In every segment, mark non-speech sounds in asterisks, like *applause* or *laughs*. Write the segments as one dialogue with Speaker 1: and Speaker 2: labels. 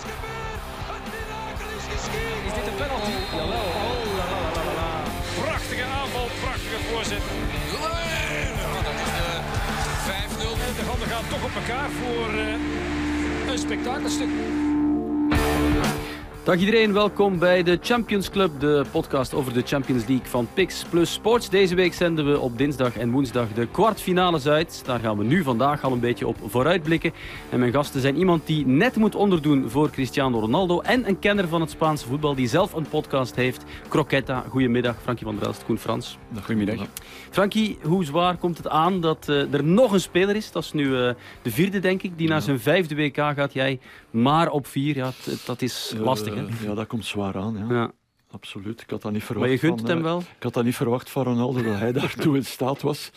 Speaker 1: is gebeurd. Het mirakel is geschied.
Speaker 2: Is dit een penalty? Jawel. Oh, la, la, la, la, la.
Speaker 3: Prachtige aanval, prachtige voorzet.
Speaker 2: Oh, dat is de 5-0.
Speaker 3: En de handen gaan toch op elkaar voor eh, een spektakelstuk.
Speaker 4: Dag iedereen, welkom bij de Champions Club, de podcast over de Champions League van Pix Plus Sports. Deze week zenden we op dinsdag en woensdag de kwartfinales uit. Daar gaan we nu vandaag al een beetje op vooruitblikken. En mijn gasten zijn iemand die net moet onderdoen voor Cristiano Ronaldo en een kenner van het Spaanse voetbal die zelf een podcast heeft. Croquetta, goedemiddag. Frankie van der Elst, Koen Frans.
Speaker 5: Goedemiddag.
Speaker 4: Frankie, hoe zwaar komt het aan dat eh, er nog een speler is? Dat is nu eh, de vierde, denk ik, die naar zijn vijfde WK gaat. Jij maar op vier. Ja, t- dat is lastig, hè?
Speaker 5: Ja, dat komt zwaar aan. Ja.
Speaker 4: Ja.
Speaker 5: Absoluut. Ik had dat niet verwacht.
Speaker 4: Maar je gunt
Speaker 5: van,
Speaker 4: het hem
Speaker 5: eh,
Speaker 4: wel?
Speaker 5: Ik had dat niet verwacht van Ronaldo dat hij daartoe *laughs* in staat was.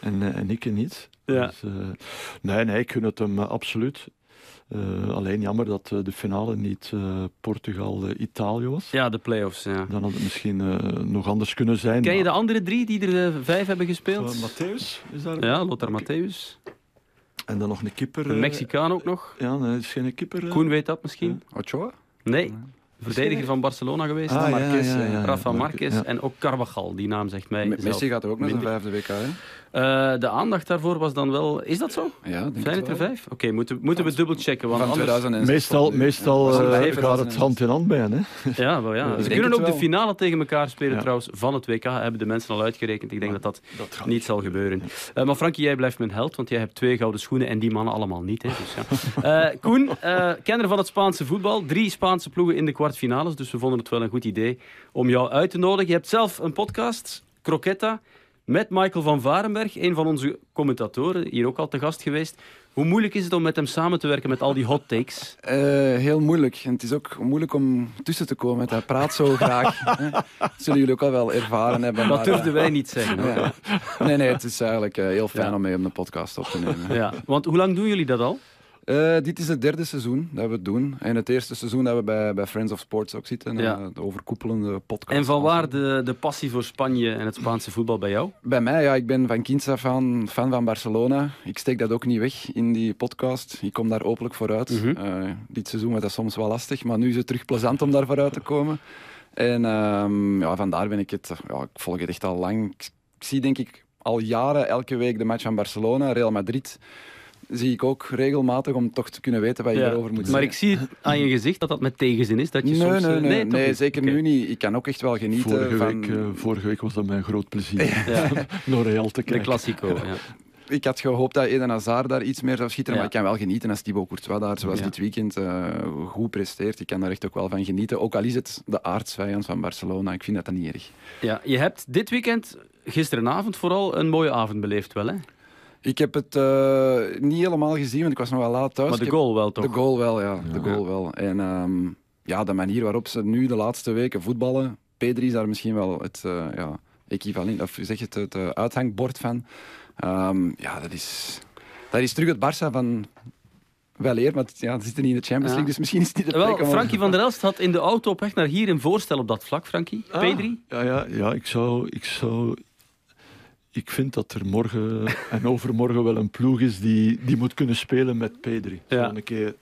Speaker 5: En, eh, en ik niet.
Speaker 4: Ja.
Speaker 5: Dus, eh, nee, nee, ik gun het hem absoluut. Eh, alleen jammer dat de finale niet eh, Portugal-Italië was.
Speaker 4: Ja, de play-offs, ja.
Speaker 5: Dan had het misschien eh, nog anders kunnen zijn.
Speaker 4: Ken je de andere drie die er vijf hebben gespeeld?
Speaker 5: Matthäus is daar.
Speaker 4: Ja, Lothar Matthäus.
Speaker 5: En dan nog een keeper.
Speaker 4: Een
Speaker 5: eh,
Speaker 4: Mexicaan ook nog.
Speaker 5: Ja, nee, is geen keeper. eh?
Speaker 4: Koen weet dat misschien.
Speaker 6: Ochoa?
Speaker 4: Nee, verdediger van Barcelona geweest.
Speaker 5: Ah,
Speaker 6: Marquez,
Speaker 5: ja, ja, ja,
Speaker 4: Rafa
Speaker 5: Marquez,
Speaker 4: en ook Carvajal. Die naam zegt mij
Speaker 6: Messi gaat er ook naar zijn vijfde WK, hè?
Speaker 4: Eh, de aandacht daarvoor was dan wel... Is dat zo?
Speaker 6: Ja, denk
Speaker 4: Zijn
Speaker 6: het
Speaker 4: er vijf? Oké, moeten, moeten we dubbelchecken. Want
Speaker 6: Van
Speaker 4: anders...
Speaker 6: 2006
Speaker 5: Meestal, meestal
Speaker 6: Ja,
Speaker 5: eh, gaat
Speaker 6: 2006.
Speaker 5: het hand in hand bij hen. Hè? *laughs*
Speaker 4: Ja, wel ja. Ze kunnen ook de finale tegen elkaar spelen
Speaker 5: Ja.
Speaker 4: trouwens van het WK. Hebben de mensen al uitgerekend. Ik denk dat dat niet zal gebeuren. Eh, maar Frankie, jij blijft mijn held, want jij hebt twee gouden schoenen en die mannen allemaal niet. Hè, dus ja. *laughs* Eh, Koen, eh, kenner van het Spaanse voetbal. Drie Spaanse ploegen in de kwartfinales, dus we vonden het wel een goed idee om jou uit te nodigen. Je hebt zelf een podcast, Croquetta, met Michael van Varenberg, een van onze commentatoren, hier ook al te gast geweest. Hoe moeilijk is het om met hem samen te werken met al die hot takes?
Speaker 6: Eh, heel moeilijk. En het is ook moeilijk om tussen te komen. Hij praat zo graag. *laughs* Dat zullen jullie ook al wel ervaren hebben.
Speaker 4: Dat durfden
Speaker 6: eh,
Speaker 4: wij niet zeggen.
Speaker 6: ja. Nee, nee, het is eigenlijk eh, heel fijn
Speaker 4: Ja.
Speaker 6: om mee op een podcast op te nemen.
Speaker 4: Ja, want hoe lang doen jullie dat al?
Speaker 6: Eh, dit is het derde seizoen dat we het doen. En het eerste seizoen dat we bij, bij Friends of Sports ook zitten. eh, de overkoepelende podcast.
Speaker 4: En van waar de, de passie voor Spanje en het Spaanse voetbal bij jou?
Speaker 6: Bij mij, ja, ik ben van kinds af aan fan van Barcelona. Ik steek dat ook niet weg in die podcast. Ik kom daar openlijk vooruit.
Speaker 4: Mhm.
Speaker 6: Eh, dit seizoen was dat soms wel lastig, maar nu is het terug plezant om daar vooruit te komen. En ehm, ja, vandaar ben ik het. Ja, ik volg het echt al lang. Ik, ik zie denk ik al jaren elke week de match van Barcelona, Real Madrid. Zie ik ook regelmatig om toch te kunnen weten wat je
Speaker 4: Ja,
Speaker 6: erover moet
Speaker 4: Maar ik
Speaker 6: zeggen.
Speaker 4: zie aan je gezicht dat dat met tegenzin is. Dat je
Speaker 6: Nee,
Speaker 4: soms,
Speaker 6: nee,
Speaker 4: eh,
Speaker 6: nee, nee,
Speaker 4: niet?
Speaker 6: zeker nu niet. Ik kan ook echt wel genieten
Speaker 5: Vorige,
Speaker 6: van...
Speaker 5: week, eh, vorige week was dat mijn groot plezier.
Speaker 4: Ja, *laughs*
Speaker 5: Naar Real te
Speaker 4: de
Speaker 5: kijken.
Speaker 4: Classico. Ja.
Speaker 6: Ik had gehoopt dat Eden Hazard daar iets meer zou schitteren,
Speaker 4: Ja.
Speaker 6: maar ik kan wel genieten als Thibaut Courtois daar, zoals
Speaker 4: Ja.
Speaker 6: dit weekend, eh, goed presteert. Ik kan daar echt ook wel van genieten. Ook al is het de aardsvijand van Barcelona, ik vind dat dan niet erg.
Speaker 4: Ja, je hebt dit weekend, gisterenavond vooral, een mooie avond beleefd wel, hè?
Speaker 6: Ik heb het eh, niet helemaal gezien, want ik was nog wel laat thuis.
Speaker 4: Maar de
Speaker 6: Ik heb-
Speaker 4: goal wel, toch?
Speaker 6: De goal wel, ja. De goal wel. En ehm, ja, de manier waarop ze nu de laatste weken voetballen, Pedri is daar misschien wel het uh, ja, equivalent, of zeg je het, het uh, uithangbord van. Um, ja, dat is, dat is terug het Barça van wel eer, maar het, ja, ze zitten niet in de Champions League,
Speaker 4: Ja.
Speaker 6: dus misschien is het niet de plek om-
Speaker 4: Frankie van der Elst had in de auto op weg naar hier een voorstel op dat vlak, Frankie.
Speaker 5: Ah,
Speaker 4: Pedri?
Speaker 5: Ja, ja, ja ik, zou, ik zou... Ik vind dat er morgen *laughs* en overmorgen wel een ploeg is die, die moet kunnen spelen met Pedri.
Speaker 4: Ja.
Speaker 5: een keer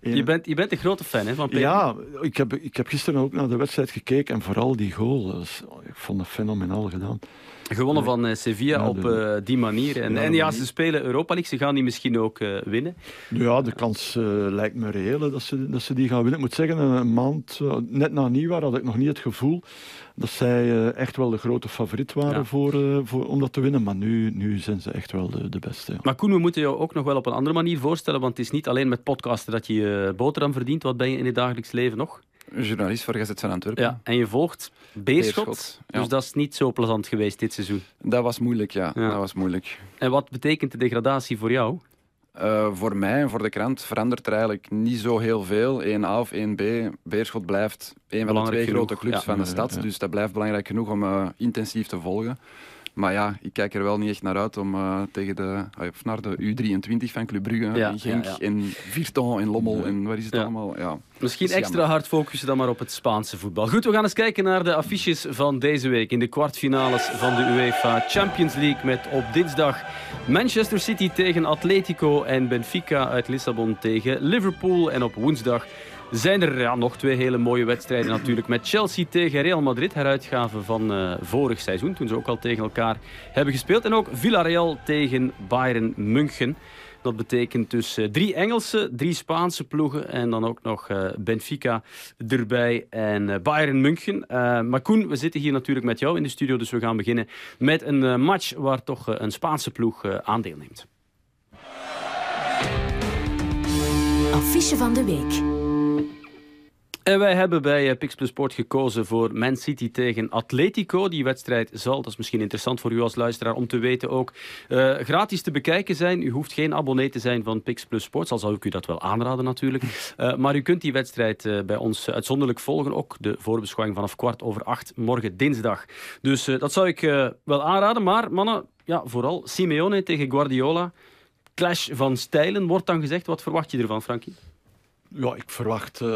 Speaker 5: een-
Speaker 4: Je bent, je bent een grote fan hè, van Pedri.
Speaker 5: Ja, ik heb, ik heb gisteren ook naar de wedstrijd gekeken en vooral die goal. ik vond het fenomenaal gedaan.
Speaker 4: Gewonnen van eh, Sevilla
Speaker 5: Ja,
Speaker 4: op eh, die manier. En
Speaker 5: Ja,
Speaker 4: en ja, ze spelen Europa League. Ze gaan die misschien ook eh, winnen.
Speaker 5: Ja, de kans eh, lijkt me reëel dat, ze, dat ze die gaan winnen. Ik moet zeggen, een maand, net na nieuwjaar, had ik nog niet het gevoel dat zij eh, echt wel de grote favoriet waren
Speaker 4: Ja.
Speaker 5: voor, eh, voor, om dat te winnen. Maar nu, nu zijn ze echt wel de, de beste. ja.
Speaker 4: Maar Koen, we moeten jou ook nog wel op een andere manier voorstellen. Want het is niet alleen met podcasten dat je je boterham verdient. Wat ben je in het dagelijks leven nog?
Speaker 6: Journalist voor Gazet van Antwerpen.
Speaker 4: Ja, en je volgt Beerschot.
Speaker 6: Beerschot, ja.
Speaker 4: Dus dat is niet zo plezant geweest dit seizoen.
Speaker 6: Dat was moeilijk, ja.
Speaker 4: Ja.
Speaker 6: Dat was moeilijk.
Speaker 4: En wat betekent de degradatie voor jou?
Speaker 6: Eh, voor mij en voor de krant verandert er eigenlijk niet zo heel veel. 1A of 1B. Beerschot blijft een van de twee
Speaker 4: genoeg,
Speaker 6: grote clubs
Speaker 4: ja.
Speaker 6: van de stad. Dus dat blijft belangrijk genoeg om eh, intensief te volgen. Maar ja, ik kijk er wel niet echt naar uit om eh, tegen de, of naar de U23 van Club Brugge
Speaker 4: Ja,
Speaker 6: en Genk
Speaker 4: ja, ja.
Speaker 6: en Virton en Lommel en wat is het
Speaker 4: Ja.
Speaker 6: allemaal. Ja.
Speaker 4: Misschien extra hard focussen dan maar op het Spaanse voetbal. Goed, we gaan eens kijken naar de affiches van deze week in de kwartfinales van de UEFA Champions League met op dinsdag Manchester City tegen Atletico en Benfica uit Lissabon tegen Liverpool en op woensdag zijn er ja, nog twee hele mooie wedstrijden natuurlijk. Met Chelsea tegen Real Madrid, heruitgave van uh, vorig seizoen. Toen ze ook al tegen elkaar hebben gespeeld. En ook Villarreal tegen Bayern München. Dat betekent dus uh, drie Engelse, drie Spaanse ploegen en dan ook nog uh, Benfica erbij en uh, Bayern München. maar Koen, we zitten hier natuurlijk met jou in de studio, dus we gaan beginnen met een match waar toch een Spaanse ploeg aan deelneemt.
Speaker 7: Affiche van de week.
Speaker 4: En wij hebben bij eh, Pix Plus Sport gekozen voor Man City tegen Atletico. Die wedstrijd zal, dat is misschien interessant voor u als luisteraar om te weten ook, uh, gratis te bekijken zijn. U hoeft geen abonnee te zijn van Pix Plus Sport, al zou ik u dat wel aanraden natuurlijk. Uh, *laughs* maar u kunt die wedstrijd uh, bij ons uitzonderlijk volgen. Ook de voorbeschouwing vanaf kwart over acht morgen dinsdag. Dus dat zou ik wel aanraden. Maar mannen, ja, vooral Simeone tegen Guardiola. Clash van stijlen wordt dan gezegd. Wat verwacht je ervan, Frankie?
Speaker 5: Ja, ik verwacht uh,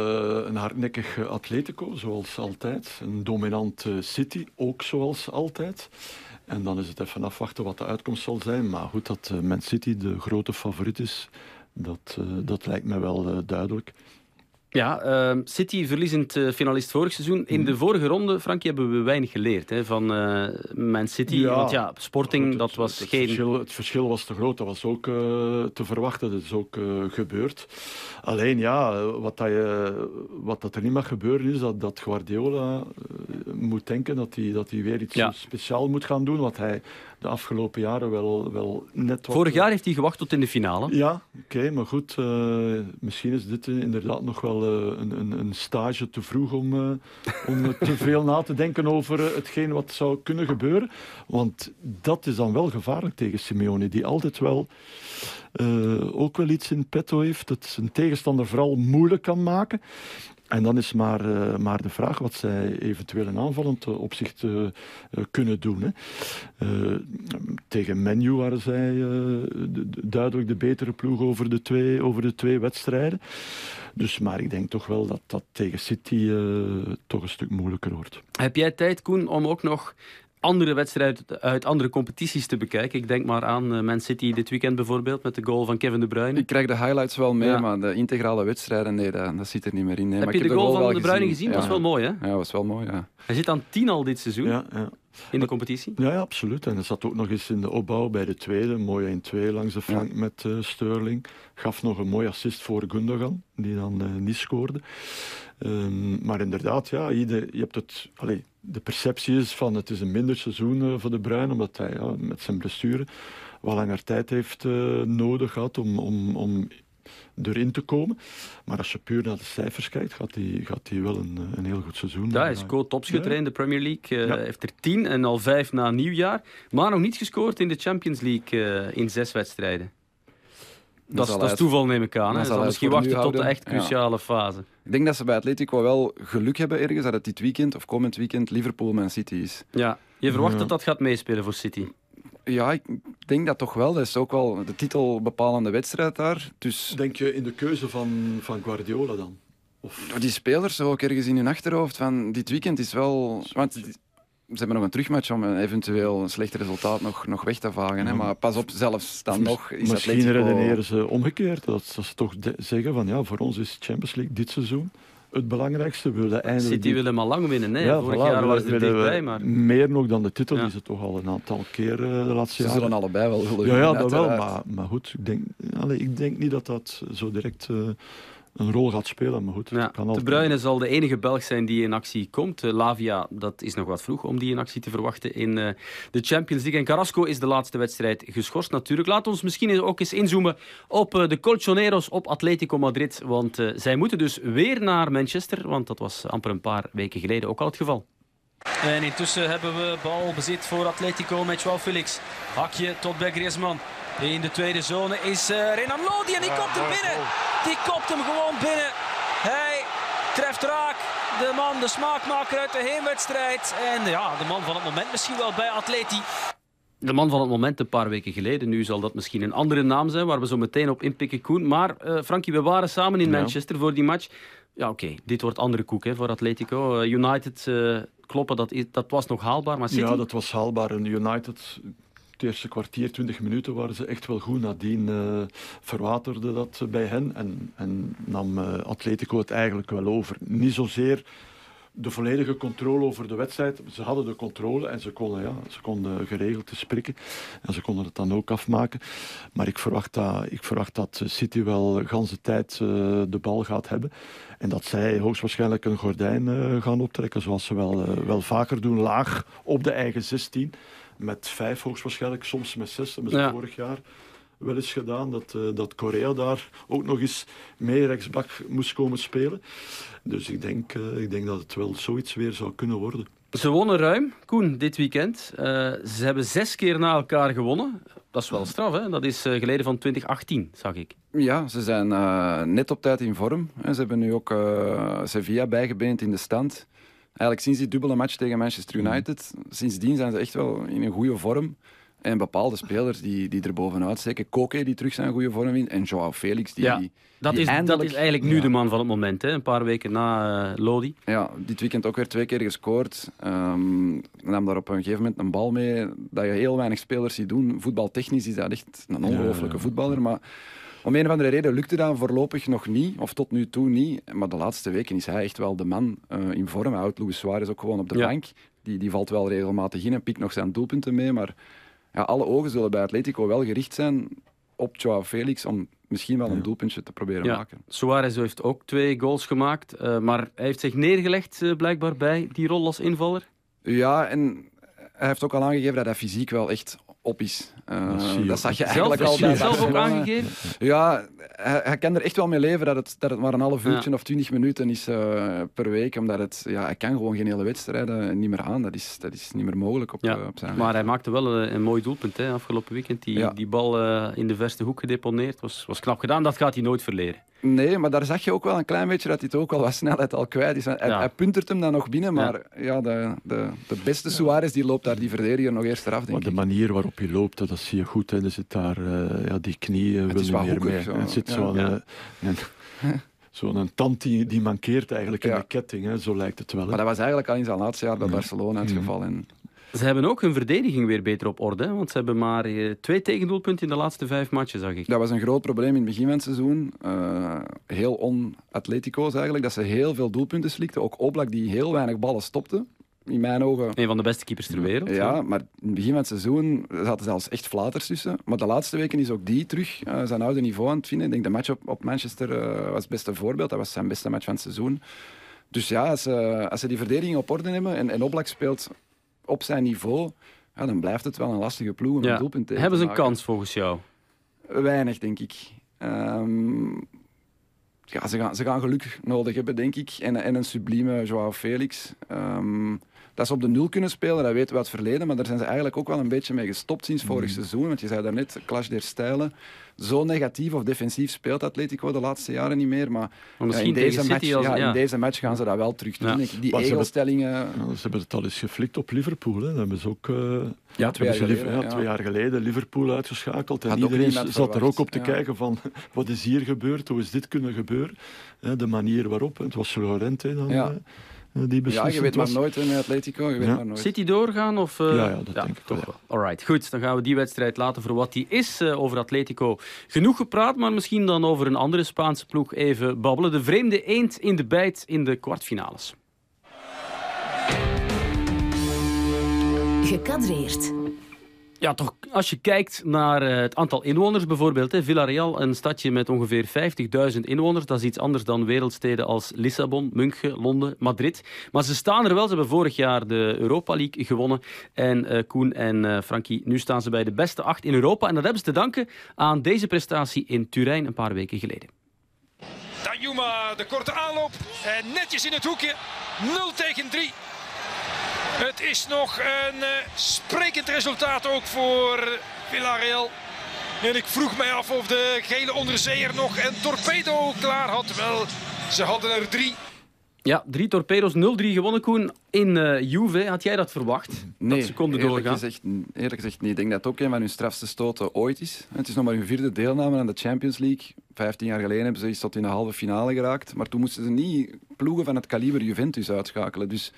Speaker 5: een hardnekkig Atletico, zoals altijd. Een dominant City, ook zoals altijd. En dan is het even afwachten wat de uitkomst zal zijn. Maar goed, dat uh, Man City de grote favoriet is, dat, dat lijkt me wel duidelijk.
Speaker 4: Ja, uh, City verliezend uh, finalist vorig seizoen. In de vorige ronde, Frankie, hebben we weinig geleerd hè, van uh, Man City. Ja, Want ja, Sporting, het, dat was
Speaker 5: het
Speaker 4: geen...
Speaker 5: Verschil, het verschil was te groot, dat was ook uh, te verwachten. Dat is ook gebeurd. Alleen ja, wat, dat je, wat dat er niet mag gebeuren is dat, dat Guardiola moet denken dat hij, dat hij weer iets ja. speciaals moet gaan doen. Wat hij de afgelopen jaren wel, wel net wat...
Speaker 4: Vorig jaar heeft hij gewacht tot in de finale.
Speaker 5: Ja, oké, okay, maar goed. misschien is dit inderdaad nog wel een, een, een, stage te vroeg om, uh, om te *laughs* veel na te denken over hetgeen wat zou kunnen gebeuren. Want dat is dan wel gevaarlijk tegen Simeone, die altijd wel ook wel iets in petto heeft, dat zijn tegenstander vooral moeilijk kan maken. En dan is maar, uh, maar de vraag wat zij eventueel in aanvallend opzicht uh, uh, kunnen doen. Hè. tegen Menu waren zij de, duidelijk de betere ploeg over de twee, over de twee wedstrijden. Dus, maar ik denk toch wel dat dat tegen City toch een stuk moeilijker wordt.
Speaker 4: Heb jij tijd, Koen, om ook nog andere wedstrijden uit andere competities te bekijken. Ik denk maar aan uh, Man City dit weekend bijvoorbeeld met de goal van Kevin De Bruyne.
Speaker 6: Ik krijg de highlights wel mee, ja. maar de integrale wedstrijden, nee, dat, dat zit er niet meer in. Nee.
Speaker 4: Heb
Speaker 6: maar
Speaker 4: je
Speaker 6: ik
Speaker 4: de
Speaker 6: heb
Speaker 4: goal,
Speaker 6: de goal
Speaker 4: van De Bruyne gezien? gezien?
Speaker 6: Ja.
Speaker 4: Dat was wel mooi, hè?
Speaker 6: Ja, dat was wel mooi, ja.
Speaker 4: Hij zit aan tien al dit seizoen.
Speaker 5: Ja, ja.
Speaker 4: In de competitie?
Speaker 5: Ja, ja, absoluut. En hij zat ook nog eens in de opbouw bij de tweede. Mooi 1-2 langs de flank ja. met uh, Sterling. Gaf nog een mooi assist voor Gundogan, die dan uh, niet scoorde. Um, maar inderdaad, ja, ieder, je hebt het... Allez, de perceptie is van het is een minder seizoen uh, voor de Bruin, omdat hij ja, met zijn blessure wat langer tijd heeft uh, nodig gehad om, om, om erin te komen. Maar als je puur naar de cijfers kijkt, gaat hij gaat wel een, een heel goed seizoen.
Speaker 4: Ja, hij is co-topschutter ja. in de Premier League. Uh, ja. heeft er tien en al vijf na nieuwjaar. Maar nog niet gescoord in de Champions League in zes wedstrijden. Dat, dat, is toeval, neem ik aan. Hij zal misschien wachten tot de echt cruciale ja. fase.
Speaker 6: Ik denk dat ze bij Atletico wel geluk hebben ergens dat het dit weekend of komend weekend Liverpool-Man City is.
Speaker 4: Ja, je verwacht ja. dat dat gaat meespelen voor City?
Speaker 6: Ja, ik denk dat toch wel. Dat is ook wel de titelbepalende wedstrijd daar. Dus...
Speaker 5: Denk je in de keuze van, van Guardiola dan?
Speaker 6: Of... Die spelers ook ergens in hun achterhoofd van dit weekend is wel... Want ze hebben nog een terugmatch om een eventueel een slecht resultaat nog, nog weg te vagen. Ja. Hè? Maar pas op, zelfs dan nog is
Speaker 5: Misschien
Speaker 6: Atletico...
Speaker 5: redeneren ze omgekeerd. Dat, dat ze toch zeggen van ja, voor ons is Champions League dit seizoen het belangrijkste. We willen eindelijk
Speaker 4: City willen maar lang winnen. Hè? Ja, Vorig voilà, jaar was het dichtbij. Maar...
Speaker 5: Meer nog dan de titel, ja. die ze toch al een aantal keer uh, de laatste
Speaker 6: jaren... Ze zullen allebei wel willen
Speaker 5: Ja, ja dat wel. Maar, maar goed, ik denk, allez, ik denk niet dat dat zo direct... Uh, een rol gaat spelen. Maar goed,
Speaker 4: ja,
Speaker 5: kan
Speaker 4: de Bruyne zal de enige Belg zijn die in actie komt. Uh, Lavia, dat is nog wat vroeg om die in actie te verwachten in uh, de Champions League. En Carrasco is de laatste wedstrijd geschorst natuurlijk. Laat ons misschien ook eens inzoomen op uh, de Colchoneros op Atletico Madrid. Want zij moeten dus weer naar Manchester. Want dat was amper een paar weken geleden ook al het geval. En intussen hebben we balbezit voor Atletico met Joao Felix. Hakje tot bij Griezmann. In de tweede zone is Renan Lodi en die komt hem binnen. Die kopt hem gewoon binnen. Hij treft raak. De man, de smaakmaker uit de heenwedstrijd. En ja, de man van het moment misschien wel bij Atleti. De man van het moment een paar weken geleden. Nu zal dat misschien een andere naam zijn, waar we zo meteen op inpikken, Koen. Maar uh, Frankie, we waren samen in Manchester ja. voor die match. Ja, oké, okay. dit wordt andere koek hè, voor Atletico. Uh, United, uh, kloppen, dat, dat was nog haalbaar. Maar City...
Speaker 5: Ja, dat was haalbaar. En United het eerste kwartier, 20 minuten waren ze echt wel goed. Nadien uh, verwaterde dat bij hen en, en nam uh, Atletico het eigenlijk wel over. Niet zozeer de volledige controle over de wedstrijd. Ze hadden de controle en ze konden, ja, ze konden geregeld te spreken. En ze konden het dan ook afmaken. Maar ik verwacht dat, ik verwacht dat City wel de ganse tijd uh, de bal gaat hebben. En dat zij hoogstwaarschijnlijk een gordijn gaan optrekken, zoals ze wel, wel vaker doen, laag op de eigen 16. Met vijf hoogstwaarschijnlijk, soms met zes. Dat hebben ze ja. vorig jaar wel eens gedaan. Dat, uh, dat Korea daar ook nog eens mee rechtsbak moest komen spelen. Dus ik denk, uh, ik denk dat het wel zoiets weer zou kunnen worden.
Speaker 4: Ze wonnen ruim, Koen, dit weekend. Uh, ze hebben zes keer na elkaar gewonnen. Dat is wel straf, hè? Dat is geleden van 2018, zag ik.
Speaker 6: Ja, ze zijn net op tijd in vorm. Ze hebben nu ook Sevilla bijgebeend in de stand. Eigenlijk sinds die dubbele match tegen Manchester United, sindsdien zijn ze echt wel in een goede vorm. En bepaalde spelers die, die er bovenuit steken. Koke, die terug zijn goede vorm in. En Joao Felix, die,
Speaker 4: ja, dat,
Speaker 6: die
Speaker 4: is,
Speaker 6: eindelijk,
Speaker 4: dat is eigenlijk nu
Speaker 6: ja.
Speaker 4: de man van het moment. Hè? Een paar weken na uh, Lodi.
Speaker 6: Ja, dit weekend ook weer twee keer gescoord. Um, nam daar op een gegeven moment een bal mee. Dat je heel weinig spelers ziet doen. Voetbaltechnisch is dat echt een ongelooflijke ja. voetballer. Maar om een of andere reden lukte dat voorlopig nog niet. Of tot nu toe niet. Maar de laatste weken is hij echt wel de man uh, in vorm. Hij houdt Luis Suarez ook gewoon op de bank. Die, die valt wel regelmatig in en pikt nog zijn doelpunten mee. Maar ja, alle ogen zullen bij Atletico wel gericht zijn op Joao Felix om misschien wel een ja. doelpuntje te proberen
Speaker 4: ja.
Speaker 6: maken.
Speaker 4: Suarez heeft ook twee goals gemaakt, uh, maar hij heeft zich neergelegd uh, blijkbaar bij die rol als invaller.
Speaker 6: Ja, en hij heeft ook al aangegeven dat hij fysiek wel echt op is. Uh, dat, dat zag je eigenlijk
Speaker 4: zelf,
Speaker 6: al bij
Speaker 4: zelf ook aangegeven?
Speaker 6: Ja, hij, hij, kan er echt wel mee leven dat het, dat het maar een half uurtje ja. of twintig minuten is uh, per week. Omdat het, ja, hij kan gewoon geen hele wedstrijden niet meer aan. Dat is, dat is niet meer mogelijk op,
Speaker 4: ja.
Speaker 6: uh, op zijn
Speaker 4: Maar hij maakte wel een, een mooi doelpunt hè, afgelopen weekend. Die,
Speaker 6: ja.
Speaker 4: die bal uh, in de verste hoek gedeponeerd. Was, was knap gedaan, dat gaat hij nooit verleren.
Speaker 6: Nee, maar daar zag je ook wel een klein beetje dat hij het ook al wat snelheid al kwijt is. Hij, ja. hij puntert hem dan nog binnen, maar ja. de, de, de beste Suarez die loopt daar die verdediger nog eerst eraf, denk
Speaker 5: maar de manier waarop hij loopt, dat zie je goed. Hè. Er zit daar, uh, ja, die knie uh, wil niet meer
Speaker 6: hoekig,
Speaker 5: mee.
Speaker 6: Zo.
Speaker 5: Het zit *laughs* zo'n ja. uh, zo'n tand die, die mankeert eigenlijk in de ketting. Hè. Zo lijkt het wel. Hè.
Speaker 6: Maar dat was eigenlijk al in zijn laatste jaar bij Barcelona het geval. En
Speaker 4: ze hebben ook hun verdediging weer beter op orde. Want ze hebben maar uh, twee tegendoelpunten in de laatste vijf matchen, zag ik.
Speaker 6: Dat was een groot probleem in het begin van het seizoen. Uh, heel on-atletico's eigenlijk. Dat ze heel veel doelpunten slikten. Ook Oblak die heel weinig ballen stopte. In mijn ogen.
Speaker 4: Een van de beste keepers ter wereld.
Speaker 6: Ja, maar in het begin van het seizoen zaten zelfs echt flaters tussen. Maar de laatste weken is ook die terug uh, zijn oude niveau aan het vinden. Ik denk de match op, op Manchester uh, was het beste voorbeeld. Dat was zijn beste match van het seizoen. Dus ja, als, uh, als ze die verdediging op orde hebben en, en Oblak speelt op zijn niveau, ja, dan blijft het wel een lastige ploeg om
Speaker 4: ja.
Speaker 6: een doelpunt tegen
Speaker 4: Hebben ze
Speaker 6: een
Speaker 4: kans volgens jou?
Speaker 6: Weinig, denk ik. Um, ja, ze, gaan, ze gaan geluk nodig hebben, denk ik. En, en een sublieme Joao Felix. Um, dat ze op de nul kunnen spelen, dat weten we uit het verleden. Maar daar zijn ze eigenlijk ook wel een beetje mee gestopt sinds vorig mm. seizoen. Want je zei daarnet, clash der stijlen. Zo negatief of defensief speelt Atletico de laatste jaren niet meer. Maar,
Speaker 4: maar
Speaker 6: ja, in, deze match, als, ja, ja. in deze match gaan ze dat wel terug doen. Ja. Die egelstellingen...
Speaker 5: Ze, hebben, ze hebben het al eens geflikt op Liverpool. Hè. Dat hebben ze ook... Uh,
Speaker 6: ja, twee jaar, geleden,
Speaker 5: ja, twee jaar geleden Liverpool uitgeschakeld. En Had iedereen zat verwacht. er ook op te kijken van... *laughs* Wat is hier gebeurd? Hoe is dit kunnen gebeuren? De manier waarop. Het was Llorente dan... Die
Speaker 6: ja, je weet maar nooit in Atletico. Je weet
Speaker 4: ja.
Speaker 6: maar nooit.
Speaker 4: Zit hij doorgaan? Of, uh...
Speaker 5: ja, ja, dat denk ik
Speaker 4: toch
Speaker 5: wel.
Speaker 4: wel. Alright, goed. Dan gaan we die wedstrijd laten voor wat die is. Uh, over Atletico genoeg gepraat, maar misschien dan over een andere Spaanse ploeg even babbelen. De vreemde eend in de bijt in de kwartfinales.
Speaker 7: Gekadreerd.
Speaker 4: Ja, toch, als je kijkt naar uh, het aantal inwoners bijvoorbeeld. Hè, Villarreal, een stadje met ongeveer 50.000 inwoners. Dat is iets anders dan wereldsteden als Lissabon, München, Londen, Madrid. Maar ze staan er wel. Ze hebben vorig jaar de Europa League gewonnen. En uh, Koen en uh, Frankie, nu staan ze bij de beste acht in Europa. En dat hebben ze te danken aan deze prestatie in Turijn een paar weken geleden.
Speaker 3: Danjuma, de korte aanloop. En netjes in het hoekje. 0 tegen 3. Het is nog een uh, sprekend resultaat ook voor Villarreal. En ik vroeg mij af of de gele onderzeeër nog een torpedo klaar had. Wel, ze hadden er drie.
Speaker 4: Ja, drie torpedo's, 0-3 gewonnen, Koen. In uh, Juve, had jij dat verwacht?
Speaker 6: Nee,
Speaker 4: dat ze konden
Speaker 6: eerlijk
Speaker 4: doorgaan?
Speaker 6: Gezegd, eerlijk gezegd niet. Ik denk dat het ook een van hun strafste stoten ooit is. Het is nog maar hun vierde deelname aan de Champions League. Vijftien jaar geleden hebben ze eens tot in de halve finale geraakt. Maar toen moesten ze niet ploegen van het kaliber Juventus uitschakelen. Dus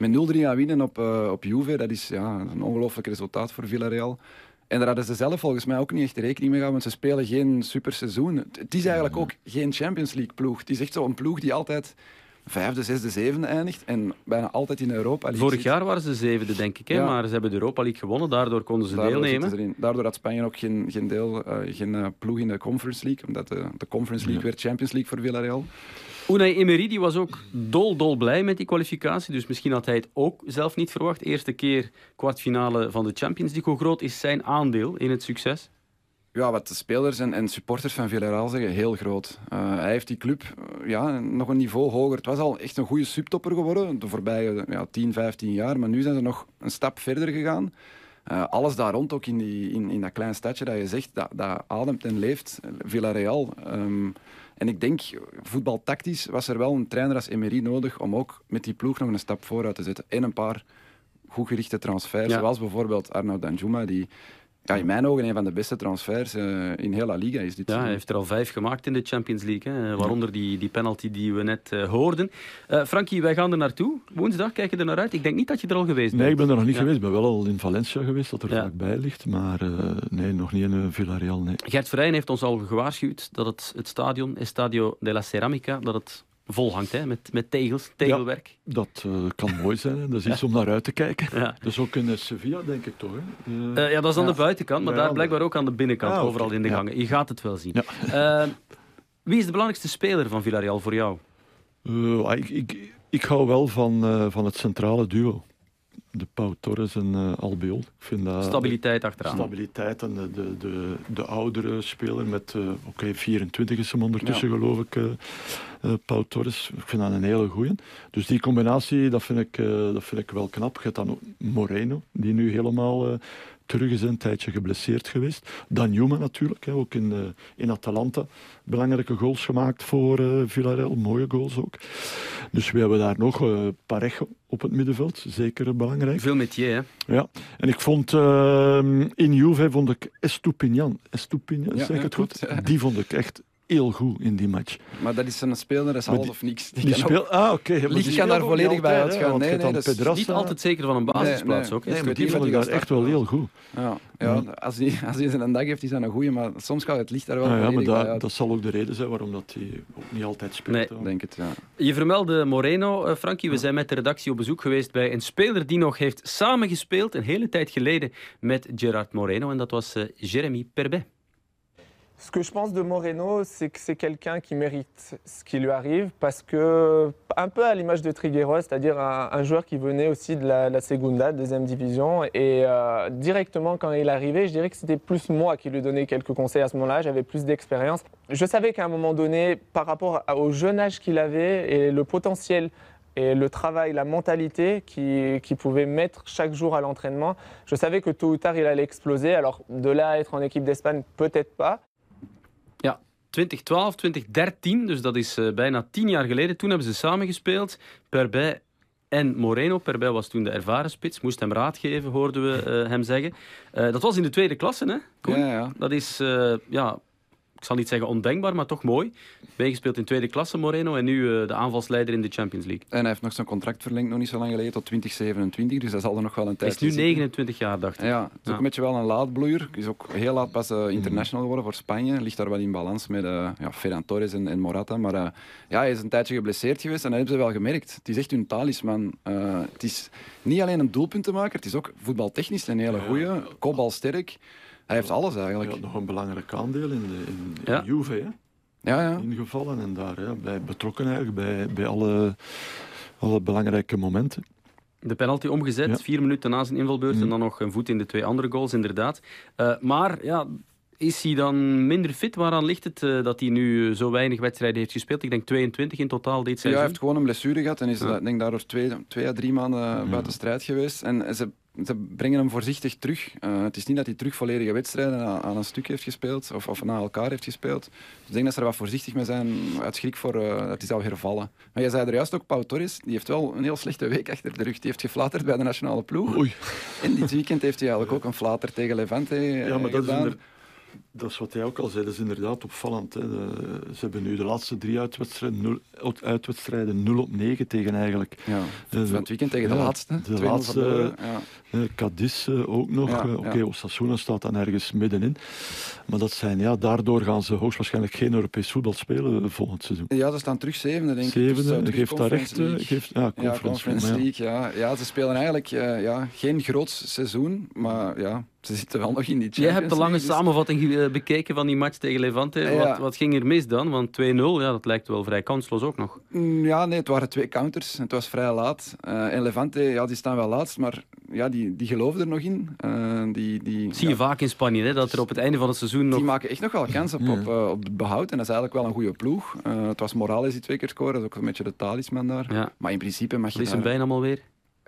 Speaker 6: met 0-3 aan winnen op, uh, op Juve, dat is ja, een ongelooflijk resultaat voor Villarreal. En daar hadden ze zelf volgens mij ook niet echt rekening mee gehouden, want ze spelen geen superseizoen. Het- is eigenlijk ook geen Champions League ploeg. Het is echt zo'n ploeg die altijd vijfde, zesde, zevende eindigt en bijna altijd in Europa League
Speaker 4: Vorig
Speaker 6: zit.
Speaker 4: jaar waren ze zevende, denk ik. Hè?
Speaker 6: Ja.
Speaker 4: Maar ze hebben de Europa League gewonnen. Daardoor konden ze
Speaker 6: Daardoor,
Speaker 4: deelnemen.
Speaker 6: Daardoor had Spanje ook geen, geen, deel, eh, geen eh, ploeg in de Conference League, omdat de, de Conference League werd Champions League voor Villarreal.
Speaker 4: Unai Emery die was ook dol, dol blij met die kwalificatie. Dus misschien had hij het ook zelf niet verwacht. Eerste keer kwartfinale van de Champions League. Hoe groot is zijn aandeel in het succes?
Speaker 6: Ja, wat de spelers en, en supporters van Villarreal zeggen, heel groot. Eh, hij heeft die club eh, ja, nog een niveau hoger. Het was al echt een goede subtopper geworden de voorbije ja, 10, 15 jaar. Maar nu zijn ze nog een stap verder gegaan. Eh, alles daar rond, ook in, die, in, in dat klein stadje dat je zegt, dat, dat ademt en leeft. Villarreal. Ehm, en ik denk, voetbaltactisch was er wel een trainer als Emery nodig om ook met die ploeg nog een stap vooruit te zetten. En een paar goed gerichte transfers,
Speaker 4: Ja.
Speaker 6: zoals bijvoorbeeld Arnaud Danjuma, die ja, in mijn ogen een van de beste transfers eh, in heel La Liga is. Dit
Speaker 4: Ja, hij heeft er al vijf gemaakt in de Champions League. Hè. Waaronder die, die penalty die we net eh, hoorden. Eh Frankie, wij gaan er naartoe. Woensdag, kijk je er naar uit? Ik denk niet dat je er al geweest bent.
Speaker 5: Nee, ik ben er nog niet
Speaker 4: Ja.
Speaker 5: geweest. Ik ben wel al in Valencia geweest, dat er
Speaker 4: Ja.
Speaker 5: vlakbij ligt. Maar eh, nee, nog niet in eh, Villarreal, nee.
Speaker 4: Gert Verheyen heeft ons al gewaarschuwd dat het, het stadion, Estadio de la Ceramica, dat het vol hangt hè, met, met tegels, tegelwerk.
Speaker 5: Dat eh, kan mooi zijn, hè. dat is iets om naar uit te kijken.
Speaker 4: Ja.
Speaker 5: Dat is ook in eh, Sevilla, denk ik toch? Hè? Eh,
Speaker 4: ja, dat is aan de buitenkant, maar daar blijkbaar ook aan de binnenkant,
Speaker 5: Ah,
Speaker 4: overal in de gangen. Je gaat het wel zien. Wie is de belangrijkste speler van Villarreal voor jou?
Speaker 5: Eh, ik, ik, ik hou wel van, van het centrale duo. De Pau Torres en Albiol. Ik vind dat
Speaker 4: Stabiliteit achteraan.
Speaker 5: stabiliteit en de, de, de, de oudere speler met, eh, oké, 24 is hem ondertussen geloof ik, eh, Pau Torres. Ik vind dat een hele goeie. Dus die combinatie, dat vind ik, dat vind ik wel knap. Je hebt dan ook Moreno, die nu helemaal terug is, een tijdje geblesseerd geweest. Dan Juma natuurlijk, hè, ook in, eh, in Atalanta. Belangrijke goals gemaakt voor eh Villarreal, mooie goals ook. Dus we hebben daar nog eh Parejo op het middenveld, zeker belangrijk.
Speaker 4: Veel métier, hè?
Speaker 5: Ja, en ik vond ehm, in Juve vond ik Estupinian, Estupinian,
Speaker 6: Ja,
Speaker 5: zeg ik
Speaker 6: ja,
Speaker 5: het goed? Die vond ik echt heel goed in die match.
Speaker 6: Maar dat is een speler, dat is half
Speaker 5: die-
Speaker 6: of niks. Die
Speaker 5: Die
Speaker 6: kan
Speaker 5: ah oké. maar die
Speaker 6: Licht kan daar volledig bij uitgaan. Nee, nee, dat is.
Speaker 4: Niet altijd zeker van een basisplaats
Speaker 6: nee.
Speaker 4: ook.
Speaker 5: Nee,
Speaker 6: die
Speaker 5: vond ik daar echt wel heel goed.
Speaker 6: Ja, ja, als hij als die zijn dag heeft, is dat een goeie, maar soms gaat het licht daar wel
Speaker 5: Ah, ja, maar dat,
Speaker 6: uit.
Speaker 5: dat zal ook de reden zijn waarom dat hij ook niet altijd speelt.
Speaker 4: Nee.
Speaker 6: denk het, ja.
Speaker 4: Je vermeldde Moreno, eh, Frankie. We zijn met de redactie op bezoek geweest bij een speler die nog heeft samengespeeld een hele tijd geleden met Gerard Moreno. En dat was eh, Jeremy Perbet.
Speaker 8: Ce que je pense de Moreno, c'est que c'est quelqu'un qui mérite ce qui lui arrive parce que, un peu à l'image de Trigueros, c'est-à-dire un, joueur qui venait aussi de la, Segunda, deuxième division, et euh, directement quand il arrivait, je dirais que c'était plus moi qui lui donnais quelques conseils à ce moment-là, j'avais plus d'expérience. Je savais qu'à un moment donné, par rapport au jeune âge qu'il avait et le potentiel et le travail, la mentalité qu'il pouvait mettre chaque jour à l'entraînement, je savais que tôt ou tard il allait exploser. Alors de là à être en équipe d'Espagne, peut-être pas.
Speaker 4: Ja, 2012, 2013, dus dat is eh, bijna tien jaar geleden. Toen hebben ze samengespeeld, Perbet en Moreno. Perbet was toen de ervaren spits, moest hem raad geven, hoorden we eh, hem zeggen. Eh, dat was in de tweede klasse, hè? Koen?
Speaker 6: Ja, ja.
Speaker 4: Dat is, eh, ja, ik zal niet zeggen ondenkbaar, maar toch mooi. Meegespeeld in tweede klasse, Moreno, en nu eh, de aanvalsleider in de Champions League.
Speaker 6: En hij heeft nog zijn contract verlengd, nog niet zo lang geleden, tot 2027, dus dat zal er nog wel een
Speaker 4: Hij
Speaker 6: tijd
Speaker 4: is nu 29 jaar, dacht ik.
Speaker 6: Ja, het is
Speaker 4: Ja.
Speaker 6: ook een beetje wel een laadbloeier. Is ook heel laat pas eh, international geworden voor Spanje. Ligt daar wel in balans met eh ja, Ferran Torres en, en Morata. Maar ja, hij is een tijdje geblesseerd geweest en dat hebben ze wel gemerkt. Het is echt hun talisman. Het is niet alleen een doelpuntenmaker, het is ook voetbaltechnisch een hele goeie. Kopbalsterk. Hij heeft alles
Speaker 5: Hij
Speaker 6: eigenlijk.
Speaker 5: had nog een belangrijk aandeel in, de, in, in
Speaker 4: Ja.
Speaker 5: Juve, hè,
Speaker 6: Ja, ja.
Speaker 5: ingevallen. En daar hè, bij betrokken eigenlijk, bij, bij alle, alle belangrijke momenten.
Speaker 4: De penalty omgezet,
Speaker 5: Ja.
Speaker 4: vier minuten na zijn invalbeurt. En
Speaker 5: Mhm.
Speaker 4: dan nog een voet in de twee andere goals, inderdaad. Eh, maar ja, is hij dan minder fit? Waaraan ligt het eh, dat hij nu zo weinig wedstrijden heeft gespeeld? Ik denk 22 in totaal dit
Speaker 6: Ja, hij
Speaker 4: seizoen.
Speaker 6: heeft gewoon een blessure gehad en is
Speaker 4: Ja.
Speaker 6: denk daardoor twee, twee à drie maanden
Speaker 5: Ja.
Speaker 6: buiten strijd geweest. En ze, ze brengen hem voorzichtig terug. Eh, het is niet dat hij terug volledige wedstrijden aan, aan een stuk heeft gespeeld of, of na elkaar heeft gespeeld. Dus ik denk dat ze er wat voorzichtig mee zijn uit schrik voor eh, dat hij zou hervallen. Maar je zei er juist ook, Pau Torres, die heeft wel een heel slechte week achter de rug. Die heeft geflaterd bij de nationale ploeg.
Speaker 5: Oei.
Speaker 6: En dit weekend heeft hij eigenlijk ook een flater tegen Levante eh,
Speaker 5: Ja, maar dat is,
Speaker 6: gedaan.
Speaker 5: inder- dat is wat hij ook al zei, dat is inderdaad opvallend. Hè. De- ze hebben nu de laatste drie uitwedstrijden 0, uitwedstrijden 0 op 9 tegen eigenlijk
Speaker 6: Ja, van het weekend tegen de
Speaker 5: ja,
Speaker 6: laatste.
Speaker 5: de
Speaker 6: 2-0
Speaker 5: laatste-
Speaker 6: Ja.
Speaker 5: eh, Cadiz eh, ook nog.
Speaker 6: Ja,
Speaker 5: Eh, Oké,
Speaker 6: ja.
Speaker 5: Osasuna staat dan ergens middenin. Maar dat zijn, ja, daardoor gaan ze hoogstwaarschijnlijk geen Europees voetbal spelen volgend seizoen.
Speaker 6: ja, ze staan terug zevende, denk ik. Dus,
Speaker 5: Zevende,
Speaker 6: terug
Speaker 5: geeft daar recht. Geeft, ja,
Speaker 6: Ja,
Speaker 5: Conference,
Speaker 6: Conference. League, ja. ja. Ze spelen eigenlijk ja, geen groot seizoen, maar ja, ze zitten wel nog in die Champions
Speaker 4: Jij hebt de lange
Speaker 6: dus-
Speaker 4: samenvatting eh, bekeken van die match tegen Levante.
Speaker 6: Ja.
Speaker 4: Wat, wat ging er mis dan? Want 2-0, ja, dat lijkt wel vrij kansloos ook nog.
Speaker 6: Mm, Ja, nee, het waren twee counters. Het was vrij laat. Eh en Levante, ja, die staan wel laatst, maar ja, die, die geloven er nog in. Eh, die, die,
Speaker 4: Zie je
Speaker 6: ja,
Speaker 4: vaak in Spanje, hè, dat er op het einde van het seizoen nog...
Speaker 6: die maken echt nog wel kans op, op, eh, op het behoud. En dat is eigenlijk wel een goede ploeg. Eh, het was Morales die twee keer scoorde, dat is ook een beetje de talisman daar.
Speaker 4: Ja,
Speaker 6: Maar in principe mag
Speaker 4: dat
Speaker 6: je
Speaker 4: is hem bijna alweer.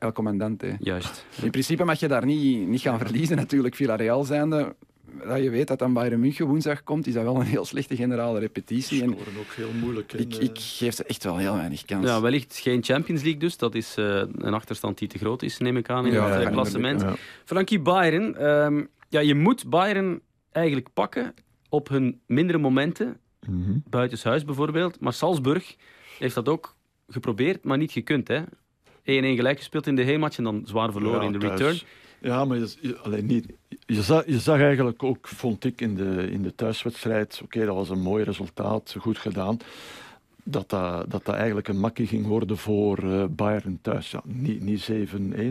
Speaker 6: El Comandante.
Speaker 4: Juist.
Speaker 6: In principe mag je daar niet, niet gaan verliezen, natuurlijk. Villarreal zijnde. Dat je weet dat dan Bayern München woensdag komt, is dat wel een heel slechte generale repetitie. En
Speaker 5: Scoren ook heel moeilijk.
Speaker 6: ik,
Speaker 5: en,
Speaker 6: ik geef ze echt wel heel weinig kans.
Speaker 4: Ja, wellicht geen Champions League dus. Dat is eh, een achterstand die te groot is, neem ik aan, in
Speaker 6: Ja,
Speaker 4: het
Speaker 6: dat
Speaker 4: eh, klassement.
Speaker 5: ja.
Speaker 4: Frankie Bayern. ehm, ja, je moet Bayern eigenlijk pakken op hun mindere momenten.
Speaker 5: Mhm.
Speaker 4: Buitenshuis bijvoorbeeld. Maar Salzburg heeft dat ook geprobeerd, maar niet gekund. hè. 1-1 gelijk gespeeld in de heenmatch en dan zwaar verloren
Speaker 5: Ja,
Speaker 4: in de
Speaker 5: thuis.
Speaker 4: return.
Speaker 5: Ja, maar je, alleen niet, je, zag, je zag eigenlijk ook, vond ik, in de, in de thuiswedstrijd, oké, dat was een mooi resultaat, goed gedaan, dat dat, dat, dat eigenlijk een makkie ging worden voor eh, Bayern thuis. Ja, niet, niet 7-1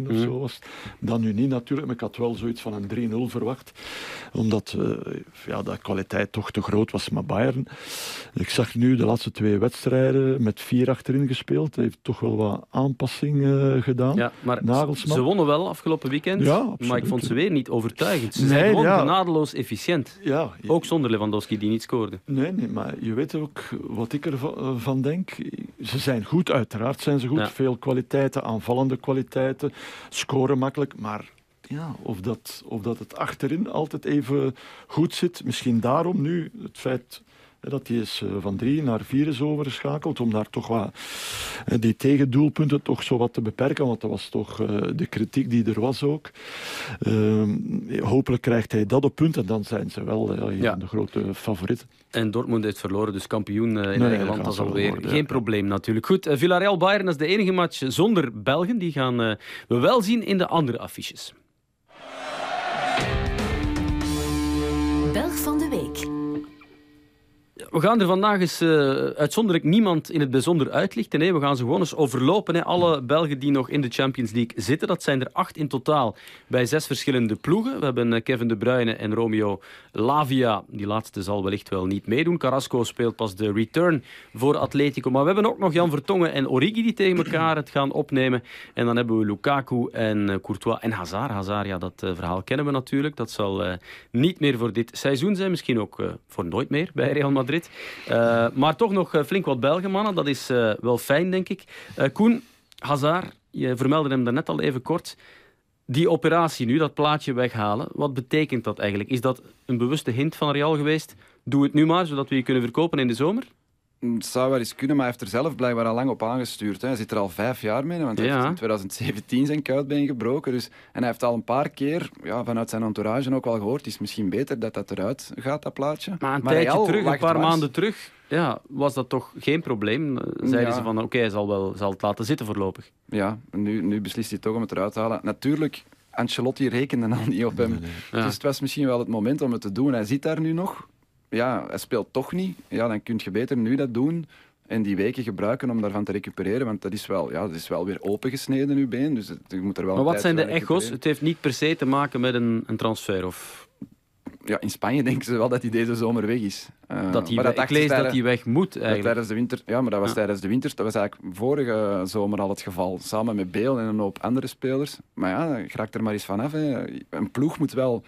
Speaker 5: of
Speaker 4: Mhm.
Speaker 5: zo was. Dan nu niet natuurlijk, maar ik had wel zoiets van een 3-0 verwacht, omdat eh, ja, de kwaliteit toch te groot was met Bayern. Ik zag nu de laatste twee wedstrijden met vier achterin gespeeld. Hij heeft toch wel wat aanpassing eh, gedaan.
Speaker 4: Ja, maar
Speaker 5: Nagelsman.
Speaker 4: ze wonnen wel afgelopen weekend.
Speaker 5: Ja,
Speaker 4: maar ik vond ze weer niet overtuigend. Ze
Speaker 5: Nee,
Speaker 4: zijn gewoon
Speaker 5: ja.
Speaker 4: genadeloos efficiënt.
Speaker 5: Ja,
Speaker 4: Ook zonder Lewandowski, die niet scoorde.
Speaker 5: Nee, nee, maar je weet ook wat ik ervan van denk. Ze zijn goed, uiteraard zijn ze goed.
Speaker 4: Ja.
Speaker 5: Veel kwaliteiten, aanvallende kwaliteiten, scoren makkelijk. Maar ja, of, dat, of dat het achterin altijd even goed zit, misschien daarom nu het feit dat hij is eh, van drie naar vier is overgeschakeld, om daar toch wat eh, die tegendoelpunten toch zo wat te beperken, want dat was toch eh, de kritiek die er was ook. Ehm, hopelijk krijgt hij dat op punt en dan zijn ze wel
Speaker 4: Ja.
Speaker 5: de grote favorieten.
Speaker 4: En Dortmund heeft verloren, dus kampioen in
Speaker 5: nee,
Speaker 4: eigen
Speaker 5: dat
Speaker 4: land.
Speaker 5: gaan
Speaker 4: Dat is alweer
Speaker 5: worden,
Speaker 4: geen
Speaker 5: ja.
Speaker 4: probleem natuurlijk. Goed, Villarreal-Bayern is de enige match zonder Belgen. Die gaan we wel zien in de andere affiches. We gaan er vandaag eens eh, uitzonderlijk niemand in het bijzonder uitlichten. Nee, we gaan ze gewoon eens overlopen. Hè. Alle Belgen die nog in de Champions League zitten. Dat zijn er acht in totaal bij zes verschillende ploegen. We hebben eh, Kevin De Bruyne en Romeo Lavia. Die laatste zal wellicht wel niet meedoen. Carrasco speelt pas de return voor Atletico. Maar we hebben ook nog Jan Vertongen en Origi die tegen elkaar het gaan opnemen. En dan hebben we Lukaku en eh, Courtois en Hazard. Hazard, ja, dat verhaal kennen we natuurlijk. Dat zal niet meer voor dit seizoen zijn. Misschien ook voor nooit meer bij Real Madrid. Eh, maar toch nog eh, flink wat Belgen, mannen. Dat is eh, wel fijn, denk ik. Koen, Hazard, je vermeldde hem daarnet al even kort. Die operatie nu, dat plaatje weghalen, wat betekent dat eigenlijk? Is dat een bewuste hint van Real geweest? Doe het nu maar, zodat we je kunnen verkopen in de zomer?
Speaker 6: Het zou wel eens kunnen, maar hij heeft er zelf blijkbaar al lang op aangestuurd. Hè. Hij zit er al vijf jaar mee, want hij
Speaker 4: Ja.
Speaker 6: heeft in 2017 zijn kuitbeen gebroken. Dus, en hij heeft al een paar keer ja, vanuit zijn entourage ook wel gehoord, het is misschien beter dat dat eruit gaat, dat plaatje.
Speaker 4: Maar een tijdje terug, een paar
Speaker 6: dwars.
Speaker 4: maanden terug, ja, was dat toch geen probleem? Zeiden
Speaker 6: Ja.
Speaker 4: ze van, oké, hij zal, wel, zal het laten zitten voorlopig.
Speaker 6: Ja, nu, nu beslist hij toch om het eruit te halen. Natuurlijk, Ancelotti rekende al niet op hem.
Speaker 4: Ja.
Speaker 6: Dus het was misschien wel het moment om het te doen. Hij zit daar nu nog. Ja, hij speelt toch niet. Ja, dan kun je beter nu dat doen en die weken gebruiken om daarvan te recupereren. Want dat is wel, ja, dat is wel weer opengesneden, uw been. Dus het, je moet er wel
Speaker 4: Maar wat zijn de echo's? Het heeft niet per se te maken met een, een transfer. Of
Speaker 6: Ja, in Spanje *laughs* denken ze wel dat hij deze zomer weg is. Eh,
Speaker 4: dat hij,
Speaker 6: maar
Speaker 4: weg- ik lees dat hij weg moet
Speaker 6: dat
Speaker 4: eigenlijk.
Speaker 6: tijdens de winter, ja, maar dat was
Speaker 4: Ja.
Speaker 6: tijdens de winter. Dat was eigenlijk vorige zomer al het geval. Samen met Beel en een hoop andere spelers. Maar ja, raakt er maar eens vanaf. Hè. Een ploeg moet wel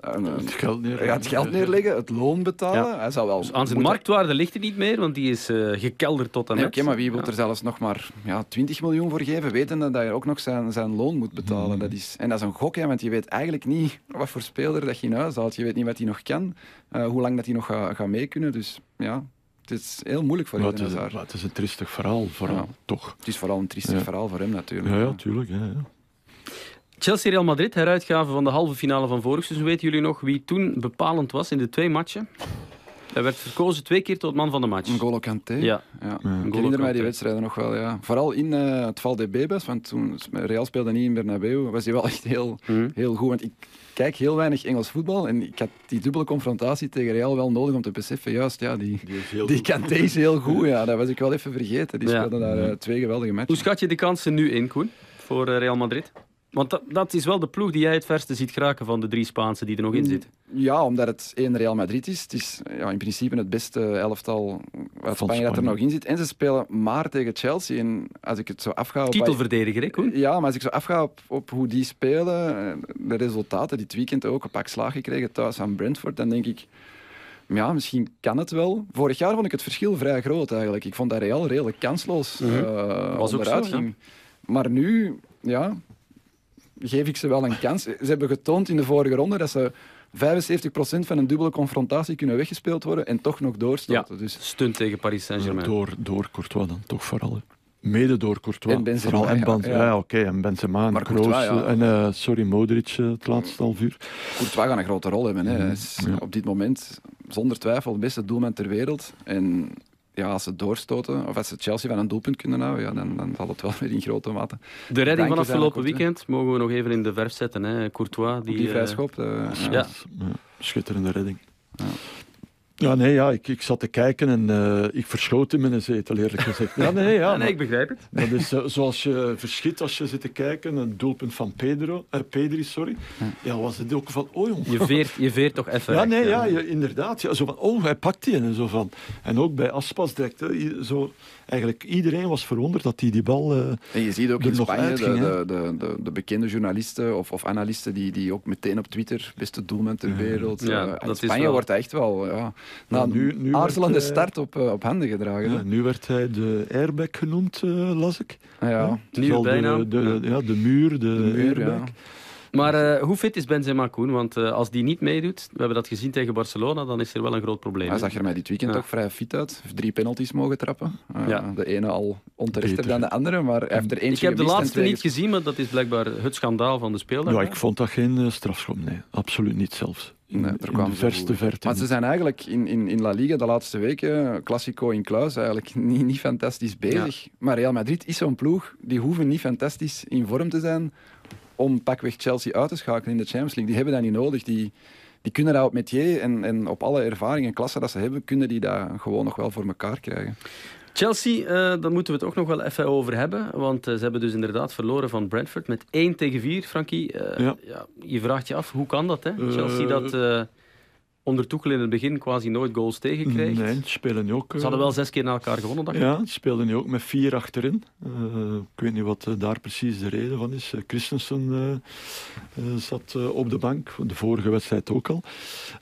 Speaker 5: Het geld neerleggen.
Speaker 6: ja, het geld neerleggen, het loon betalen. Hij zal wel
Speaker 4: Dus aan zijn
Speaker 6: moeten-
Speaker 4: marktwaarde ligt hij niet meer, want die is eh, gekelderd tot en
Speaker 6: Nee. Oké, maar wie wil
Speaker 4: Ja.
Speaker 6: er zelfs nog maar ja, 20 miljoen voor geven, wetende dat je ook nog zijn, zijn loon moet betalen?
Speaker 5: Hmm.
Speaker 6: Dat is, en dat is een gok, hè, want je weet eigenlijk niet wat voor speler dat je in huis haalt. Je weet niet wat hij nog kan, eh, hoe lang dat hij nog gaat gaat mee kunnen. Dus ja, het is heel moeilijk voor Eden
Speaker 5: het, is,
Speaker 6: Hazard.
Speaker 5: maar het is een tristig verhaal, vooral,
Speaker 6: Ja.
Speaker 5: toch.
Speaker 6: Het is vooral een triestig
Speaker 5: Ja.
Speaker 6: verhaal voor hem natuurlijk.
Speaker 5: Ja, ja, tuurlijk. Ja, ja.
Speaker 4: Chelsea-Real Madrid, heruitgave van de halve finale van vorig seizoen. Weten jullie nog wie toen bepalend was in de twee matchen? Hij werd verkozen twee keer tot man van de match.
Speaker 6: N'Golo Kanté.
Speaker 4: Ja.
Speaker 6: Ja. Ik herinner mij
Speaker 4: Kanté.
Speaker 6: die wedstrijden nog wel, ja. Vooral in eh, het Val de Bebas, want toen Real speelde niet in Bernabeu, was hij wel echt heel,
Speaker 4: Mhm.
Speaker 6: heel goed. Want ik kijk heel weinig Engels voetbal en ik had die dubbele confrontatie tegen Real wel nodig om te beseffen, juist, ja, die,
Speaker 5: Die is heel
Speaker 6: die
Speaker 5: goed.
Speaker 6: Kanté is heel goed. Ja, dat was ik wel even vergeten. Die
Speaker 4: Ja.
Speaker 6: speelde daar eh, twee geweldige
Speaker 4: Hoe
Speaker 6: matches.
Speaker 4: schat je de kansen nu in, Koen, voor eh, Real Madrid? Want dat, dat is wel de ploeg die jij het verste ziet geraken van de drie Spaanse die er nog in zitten.
Speaker 6: Ja, omdat het één Real Madrid is. Het is ja, in principe het beste elftal uit Spanje, dat er nog in zit. En ze spelen maar tegen Chelsea. En als ik het zo afga... op-
Speaker 4: Titelverdediger, hè, Koen?
Speaker 6: Ja, maar als ik zo afga op, op hoe die spelen, eh, de resultaten, dit weekend ook een pak slaag gekregen thuis aan Brentford, dan denk ik, ja, misschien kan het wel. Vorig jaar vond ik het verschil vrij groot eigenlijk. Ik vond dat Real redelijk kansloos
Speaker 4: Mhm.
Speaker 6: eh,
Speaker 4: Was ook
Speaker 6: onderuit
Speaker 4: zo, ja.
Speaker 6: ging. Maar nu, ja, geef ik ze wel een kans. Ze hebben getoond in de vorige ronde dat ze 75% van een dubbele confrontatie kunnen weggespeeld worden en toch nog
Speaker 4: Ja,
Speaker 6: doorstoten. Dus
Speaker 4: stunt tegen Paris Saint-Germain.
Speaker 5: Door, door Courtois dan, toch vooral. hè. Mede door Courtois.
Speaker 6: En Benzema,
Speaker 5: vooral. En
Speaker 6: ja,
Speaker 5: Benzema,
Speaker 6: ja.
Speaker 5: ja, oké. En Benzema en
Speaker 6: Maar
Speaker 5: Kroos.
Speaker 6: Courtois, ja.
Speaker 5: En eh, sorry, Modric eh, het laatste half uur.
Speaker 6: Courtois gaat een grote rol hebben. Hè. Hij is
Speaker 5: Ja.
Speaker 6: op dit moment zonder twijfel de beste doelman ter wereld. En ja, als ze doorstoten, of als ze Chelsea van een doelpunt kunnen houden, ja, dan, dan zal het wel weer in grote mate.
Speaker 4: De redding van afgelopen weekend mogen we nog even in de verf zetten. Hè. Courtois, die,
Speaker 6: Die, die
Speaker 4: eh,
Speaker 6: vrij schop. eh, ja.
Speaker 4: Ja.
Speaker 5: Ja, schitterende redding. Ja, nee, ja, ik, ik zat te kijken en eh, ik verschoot in mijn zetel, eerlijk gezegd. Ja, nee, ja, *laughs*
Speaker 4: Ja, nee,
Speaker 5: maar
Speaker 4: ik begrijp het.
Speaker 5: dat is eh, zoals je verschiet als je zit te kijken. Een doelpunt van Pedro, eh, Pedri, sorry. Ja, was het ook van, oh jong.
Speaker 4: Je veert, je veert toch even
Speaker 5: Ja,
Speaker 4: recht,
Speaker 5: nee, ja, je- inderdaad. Ja, zo van, oh, hij pakt die en zo van. En ook bij Aspas direct. Hè, zo, eigenlijk iedereen was verwonderd dat hij die bal... eh,
Speaker 6: En je ziet ook in Spanje
Speaker 5: uitging,
Speaker 6: de, de, de, de, de bekende journalisten of, of analisten die, die ook meteen op Twitter beste doelman ter wereld.
Speaker 4: Ja, dat
Speaker 6: in
Speaker 4: is
Speaker 6: Spanje
Speaker 4: wel-
Speaker 6: wordt hij echt wel ja, na een
Speaker 5: nu- nu
Speaker 6: aarzelende
Speaker 5: eh,
Speaker 6: start op, eh, op handen gedragen.
Speaker 5: ja, nu werd hij de airbag genoemd, eh, las ik.
Speaker 6: ja.
Speaker 5: Ja, het is
Speaker 4: Nieuwe
Speaker 5: al de,
Speaker 4: bijnaam.
Speaker 5: de, ja, de muur, de,
Speaker 6: De muur, ja.
Speaker 5: airbag.
Speaker 4: Maar eh, hoe fit is Benzema, Koen? Want eh, als die niet meedoet, we hebben dat gezien tegen Barcelona, dan is er wel een groot probleem.
Speaker 6: Hij zag er mij dit weekend
Speaker 4: Ja.
Speaker 6: ook vrij fit uit. Heeft drie penalties mogen trappen. Eh,
Speaker 4: Ja.
Speaker 6: De ene al onterechter
Speaker 5: Beter.
Speaker 6: dan de andere, maar hij heeft er eentje
Speaker 4: Ik heb de laatste niet gezien, maar dat is blijkbaar het schandaal van de speeldag.
Speaker 5: Ja, ik vond dat geen strafschop, nee. Absoluut niet zelfs. In,
Speaker 6: Nee, daar
Speaker 5: in
Speaker 6: kwamen
Speaker 5: de
Speaker 6: ze
Speaker 5: verste verte.
Speaker 6: Maar ze zijn eigenlijk in, in, in La Liga de laatste weken, Classico in Kluis, eigenlijk *laughs* niet, niet fantastisch bezig. Maar Real Madrid is zo'n ploeg, die hoeven niet fantastisch in vorm te zijn om pakweg Chelsea uit te schakelen in de Champions League. Die hebben dat niet nodig. Die, die kunnen dat op metier en, en op alle ervaring en klassen dat ze hebben, kunnen die dat gewoon nog wel voor elkaar krijgen.
Speaker 4: Chelsea, eh, daar moeten we het ook nog wel even over hebben. Want eh, ze hebben dus inderdaad verloren van Brentford met 1 tegen 4. Frankie, eh, ja.
Speaker 5: Ja.
Speaker 4: je vraagt je af, hoe kan dat? Hè? Chelsea dat onder Tuchel in het begin quasi nooit goals tegenkreeg.
Speaker 5: Nee, ze spelen nu ook...
Speaker 4: Ze hadden
Speaker 5: eh,
Speaker 4: wel zes keer na elkaar gewonnen, dacht ik.
Speaker 5: Ja, ze speelden nu ook met vier achterin. Eh, ik weet niet wat eh, daar precies de reden van is. Christensen zat op de bank, de vorige wedstrijd ook al.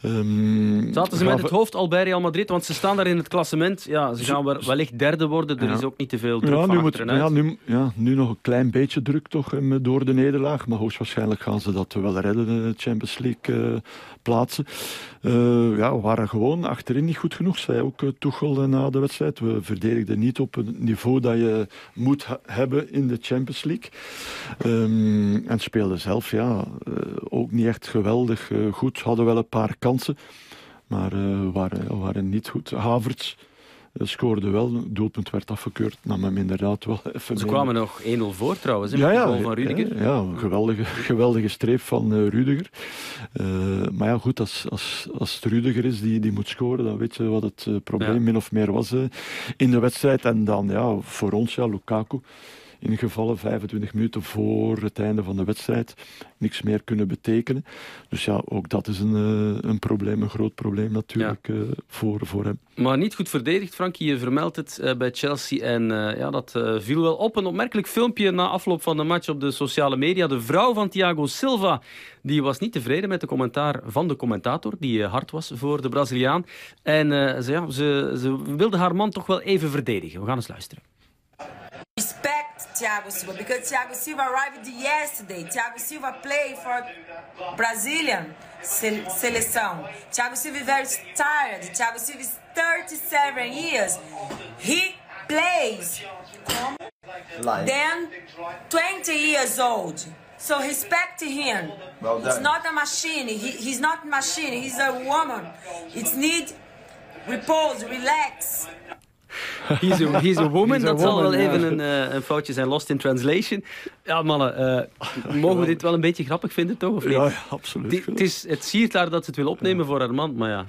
Speaker 5: Ehm,
Speaker 4: Zaten ze met het hoofd al bij Real Madrid? Want ze staan daar in het klassement. Ja, ze gaan wel- wellicht derde worden. Er
Speaker 5: Ja.
Speaker 4: is ook niet te veel druk
Speaker 5: Ja
Speaker 4: van
Speaker 5: nu, moet, ja, nu, ja, nu nog een klein beetje druk toch door de nederlaag. Maar hoogstwaarschijnlijk gaan ze dat wel redden, de Champions League plaatsen. Eh, ja, waren gewoon achterin niet goed genoeg, zei ook uh, Tuchel eh, na de wedstrijd. We verdedigden niet op het niveau dat je moet hebben in de Champions League. Ehm, en speelden zelf ja, eh, ook niet echt geweldig eh, goed. Hadden wel een paar kansen, maar eh, waren, waren niet goed. Havertz eh, scoorde wel, het doelpunt werd afgekeurd. Nam hem inderdaad wel even
Speaker 4: Ze
Speaker 5: mee.
Speaker 4: kwamen nog 1-0 voor trouwens,
Speaker 5: Ja,
Speaker 4: met de
Speaker 5: ja,
Speaker 4: goal van Rudiger.
Speaker 5: Ja, ja, een geweldige, geweldige streep van eh, Rudiger. Eh, maar ja, goed, als, als, als het Rudiger is die, die moet scoren, dan weet je wat het eh, probleem min of meer was in de wedstrijd. En dan ja, voor ons, ja, Lukaku, ingevallen 25 minuten voor het einde van de wedstrijd, niks meer kunnen betekenen. Dus ja, ook dat is een, eh, een probleem, een groot probleem natuurlijk eh, voor, voor hem.
Speaker 4: Maar niet goed verdedigd, Frankie. Je vermeldt het eh, bij Chelsea. En eh, ja, dat viel wel op. Een opmerkelijk filmpje na afloop van de match op de sociale media. De vrouw van Thiago Silva die was niet tevreden met de commentaar van de commentator, die hard was voor de Braziliaan. En eh, ze, ja, ze, ze wilde haar man toch wel even verdedigen. We gaan eens luisteren.
Speaker 9: respect Thiago Silva because Thiago Silva arrived yesterday. Thiago Silva played for Brazilian se- seleção. Thiago Silva is very tired. Thiago Silva is 37 years. He plays then 20 years old. So respect him.
Speaker 10: Well
Speaker 9: it's
Speaker 10: done.
Speaker 9: not a machine. He, he's not a machine. He's a woman. It's need repose, relax.
Speaker 4: He's a, he's a woman. *laughs*
Speaker 5: He's a
Speaker 4: dat zal wel
Speaker 5: ja.
Speaker 4: even een, eh, een foutje zijn. Lost in translation. Ja, mannen. eh, mogen we dit wel een beetje grappig vinden, toch? Of niet?
Speaker 5: Ja, ja, absoluut.
Speaker 4: Die- het, is, het siert haar dat ze het wil opnemen voor haar man, maar ja.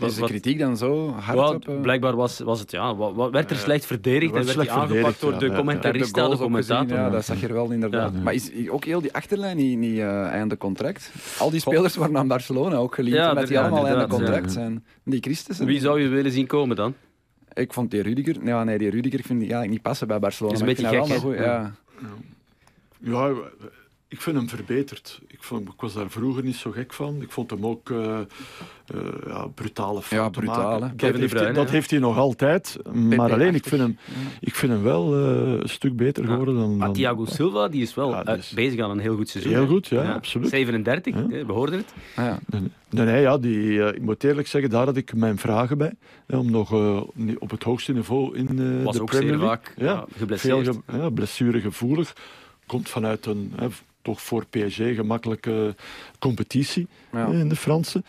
Speaker 6: Is de kritiek dan zo hard eh?
Speaker 4: blijkbaar was, was het, ja, werd er slecht verdedigd
Speaker 5: werd
Speaker 4: en werd hij
Speaker 5: slecht
Speaker 4: aangepakt
Speaker 5: verdedigd,
Speaker 4: door
Speaker 5: ja,
Speaker 4: de
Speaker 5: ja, ja.
Speaker 4: de
Speaker 6: gezien,
Speaker 4: commentator.
Speaker 6: Ja, dat zag je wel inderdaad.
Speaker 4: Ja.
Speaker 6: Maar is ook heel die achterlijn niet, niet einde contract? Al die spelers worden aan Barcelona ook geliefd, omdat die allemaal einde contract zijn. Die Christensen.
Speaker 4: Wie zou je willen zien komen dan?
Speaker 6: Ik vond die Rudiger... Ja, nee, die Rudiger vind ik eigenlijk niet passen bij Barcelona.
Speaker 4: Is een beetje gek,
Speaker 6: wel een goeie- ja.
Speaker 5: Ja, ik vind hem verbeterd. Ik, vond, ik was daar vroeger niet zo gek van. Ik vond hem ook eh, eh, ja, brutale fouten
Speaker 6: brutaal,
Speaker 5: maken.
Speaker 6: hè.
Speaker 5: Dat,
Speaker 4: Kevin De
Speaker 5: heeft, hij-
Speaker 4: Bruyne,
Speaker 5: dat
Speaker 4: hè.
Speaker 5: heeft hij nog altijd. Maar alleen, ik vind hem,
Speaker 6: Ja.
Speaker 5: ik vind hem wel eh, een stuk beter geworden dan...
Speaker 4: Maar
Speaker 5: dan
Speaker 4: Thiago Silva die is wel
Speaker 5: Ja,
Speaker 4: bezig aan een heel goed seizoen.
Speaker 5: Heel goed, ja, absoluut.
Speaker 4: 37,
Speaker 5: Ja.
Speaker 4: hè, we hoorden het.
Speaker 6: Ah, ja.
Speaker 5: Nee, ja, die, ik moet eerlijk zeggen, daar had ik mijn vragen bij. Hè, om nog niet op het hoogste niveau in eh,
Speaker 4: Was
Speaker 5: de
Speaker 4: ook
Speaker 5: Premier
Speaker 4: zeer
Speaker 5: League.
Speaker 4: vaak
Speaker 5: Ja,
Speaker 4: ja,
Speaker 5: veel
Speaker 4: geblesseerd.
Speaker 5: ge, ja, blessuregevoelig. Komt vanuit een hè, toch voor PSG gemakkelijke competitie
Speaker 6: Ja.
Speaker 5: hè, in de Franse.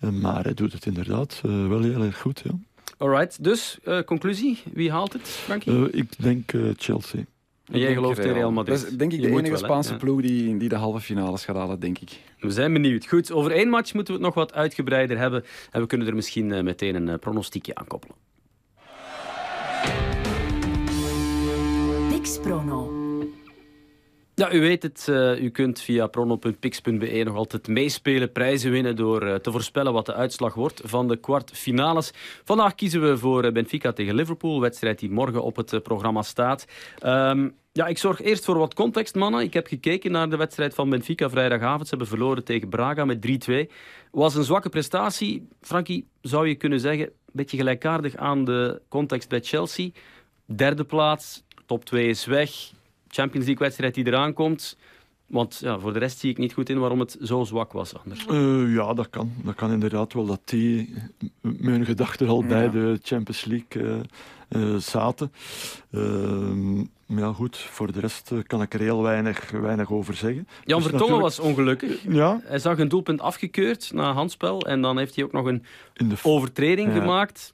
Speaker 5: Eh, maar hij doet het inderdaad eh, wel heel erg goed. Ja.
Speaker 4: Alright, dus eh, conclusie. Wie haalt het, Frankie?
Speaker 5: Eh, ik denk eh, Chelsea.
Speaker 4: en jij gelooft in Real Madrid.
Speaker 6: Dat is denk ik
Speaker 4: Je
Speaker 6: de
Speaker 4: moet
Speaker 6: enige
Speaker 4: wel?
Speaker 6: Spaanse
Speaker 4: Ja.
Speaker 6: ploeg die, die de halve finales gaat halen, denk ik.
Speaker 4: We zijn benieuwd. Goed, over één match moeten we het nog wat uitgebreider hebben. En we kunnen er misschien eh, meteen een eh, pronostiekje aan koppelen.
Speaker 7: Pix Prono.
Speaker 4: Ja, u weet het. eh, u kunt via prono.pix.be nog altijd meespelen, prijzen winnen door eh, te voorspellen wat de uitslag wordt van de kwartfinales. Vandaag kiezen we voor eh, Benfica tegen Liverpool, wedstrijd die morgen op het programma staat. Ehm, ja, ik zorg eerst voor wat context, mannen. Ik heb gekeken naar de wedstrijd van Benfica vrijdagavond. Ze hebben verloren tegen Braga met 3-2. Was een zwakke prestatie. Frankie, zou je kunnen zeggen, een beetje gelijkaardig aan de context bij Chelsea. Derde plaats, top 2 is weg. Champions League wedstrijd die eraan komt. Want ja, voor de rest zie ik niet goed in waarom het zo zwak was anders.
Speaker 5: Eh, ja, dat kan. Dat kan inderdaad wel dat die mijn gedachten al bij de Champions League eh, eh, zaten. Ehm, maar ja, goed, voor de rest kan ik er heel weinig, weinig over zeggen.
Speaker 4: Jan
Speaker 5: Dus
Speaker 4: Vertongen
Speaker 5: natuurlijk-
Speaker 4: was ongelukkig.
Speaker 5: Ja,
Speaker 4: Hij zag een doelpunt afgekeurd na handspel. En dan heeft hij ook nog een
Speaker 5: in de
Speaker 4: overtreding
Speaker 5: Ja.
Speaker 4: gemaakt.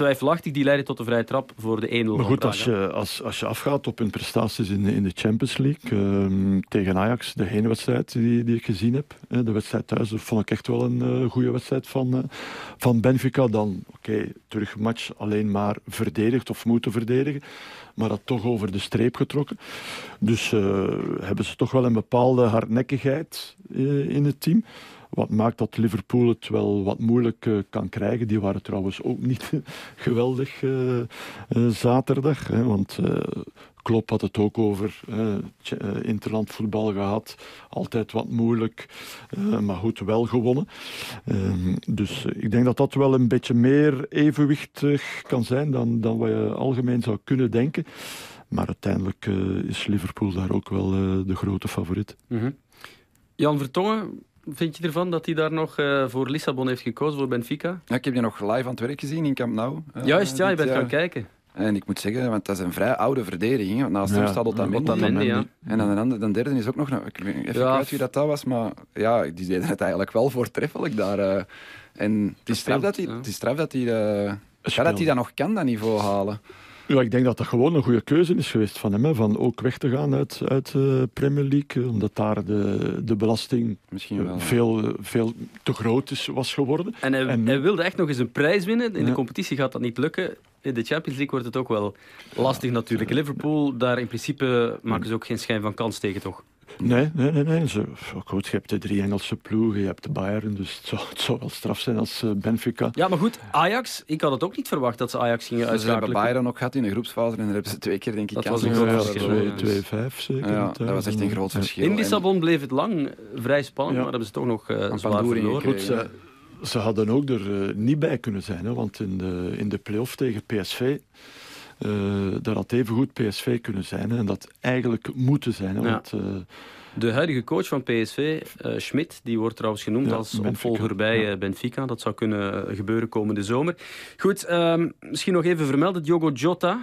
Speaker 4: Twijfelachtig, die leidde tot een vrije trap voor de 1-0
Speaker 5: Maar goed, als je, als, als je afgaat op hun prestaties in, in de Champions League ehm, tegen Ajax, de ene wedstrijd die, die ik gezien heb, de wedstrijd thuis, vond ik echt wel een eh, goede wedstrijd van, eh, van Benfica. Dan, oké, terug match alleen maar verdedigd of moeten verdedigen, maar dat toch over de streep getrokken. Dus eh, hebben ze toch wel een bepaalde hardnekkigheid in het team. Wat maakt dat Liverpool het wel wat moeilijk eh, kan krijgen. Die waren trouwens ook niet *laughs* geweldig eh, eh, zaterdag. Hè, want Klopp had het ook over interlandvoetbal gehad. Altijd wat moeilijk, maar goed, wel gewonnen. Ehm, dus ik denk dat dat wel een beetje meer evenwichtig kan zijn dan, dan wat je algemeen zou kunnen denken. Maar uiteindelijk is Liverpool daar ook wel de grote favoriet.
Speaker 4: Mhm. Jan Vertongen, vind je ervan dat hij daar nog eh, voor Lissabon heeft gekozen, voor Benfica?
Speaker 6: Ja, ik heb die nog live aan het werk gezien in Camp Nou. eh,
Speaker 4: Juist, ja, je bent gaan kijken.
Speaker 6: En ik moet zeggen, want dat is een vrij oude verdediging. want Naast hem
Speaker 5: Ja,
Speaker 6: staat Otamendi.
Speaker 4: Otamendi, ja.
Speaker 6: En dan de, andere, de derde is ook nog... nou, Ik weet niet even
Speaker 4: Ja,
Speaker 6: kwijt wie dat, dat was, maar ja, die deden het eigenlijk wel voortreffelijk daar. eh. en het is straf dat hij,
Speaker 4: ja.
Speaker 6: het is straf dat hij, eh, ja, dat hij dat nog kan, dat niveau halen.
Speaker 5: Ja, ik denk dat dat gewoon een goede keuze is geweest van hem. Hè, van ook weg te gaan uit, uit de Premier League. eh, Omdat daar de, de belasting
Speaker 6: Misschien
Speaker 5: eh,
Speaker 6: wel.
Speaker 5: veel, eh, veel te groot is, was geworden.
Speaker 4: En hij,
Speaker 5: En nu-
Speaker 4: hij wilde echt nog eens een prijs winnen. In de competitie gaat dat niet lukken. In de Champions League wordt het ook wel lastig natuurlijk. Liverpool, daar in principe maken ze ook geen schijn van kans tegen, toch?
Speaker 5: Nee, nee, nee. nee. Zo, goed, je hebt de drie Engelse ploegen, je hebt de Bayern. Dus het zou, het zou wel straf zijn als eh, Benfica.
Speaker 4: Ja, maar goed, Ajax, ik had het ook niet verwacht dat ze Ajax gingen
Speaker 6: Dus ze hebben
Speaker 4: uitschakelen.
Speaker 6: Bayern ook gehad in de groepsfase en daar hebben ze twee keer, denk ik,
Speaker 4: Dat was een groot verschil,
Speaker 5: Twee-
Speaker 4: ja.
Speaker 5: 2-5 zeker.
Speaker 6: Ja, dat was echt een groot verschil.
Speaker 4: In Lissabon bleef het lang eh, vrij spannend,
Speaker 5: Ja.
Speaker 4: maar hebben ze toch nog eh
Speaker 6: Een
Speaker 4: zwaar verloren.
Speaker 5: Goed, ze, ze hadden ook er niet bij kunnen zijn. Hè, want in de, in de play-off tegen PSV, eh daar had evengoed PSV kunnen zijn. Hè, en dat eigenlijk moeten zijn. Hè, want, eh,
Speaker 4: De huidige coach van PSV, eh Schmidt, die wordt trouwens genoemd
Speaker 5: Ja,
Speaker 4: als
Speaker 5: Benfica.
Speaker 4: opvolger bij
Speaker 5: Ja.
Speaker 4: Benfica. Dat zou kunnen gebeuren komende zomer. Goed, ehm, misschien nog even vermelden, Diogo Jota.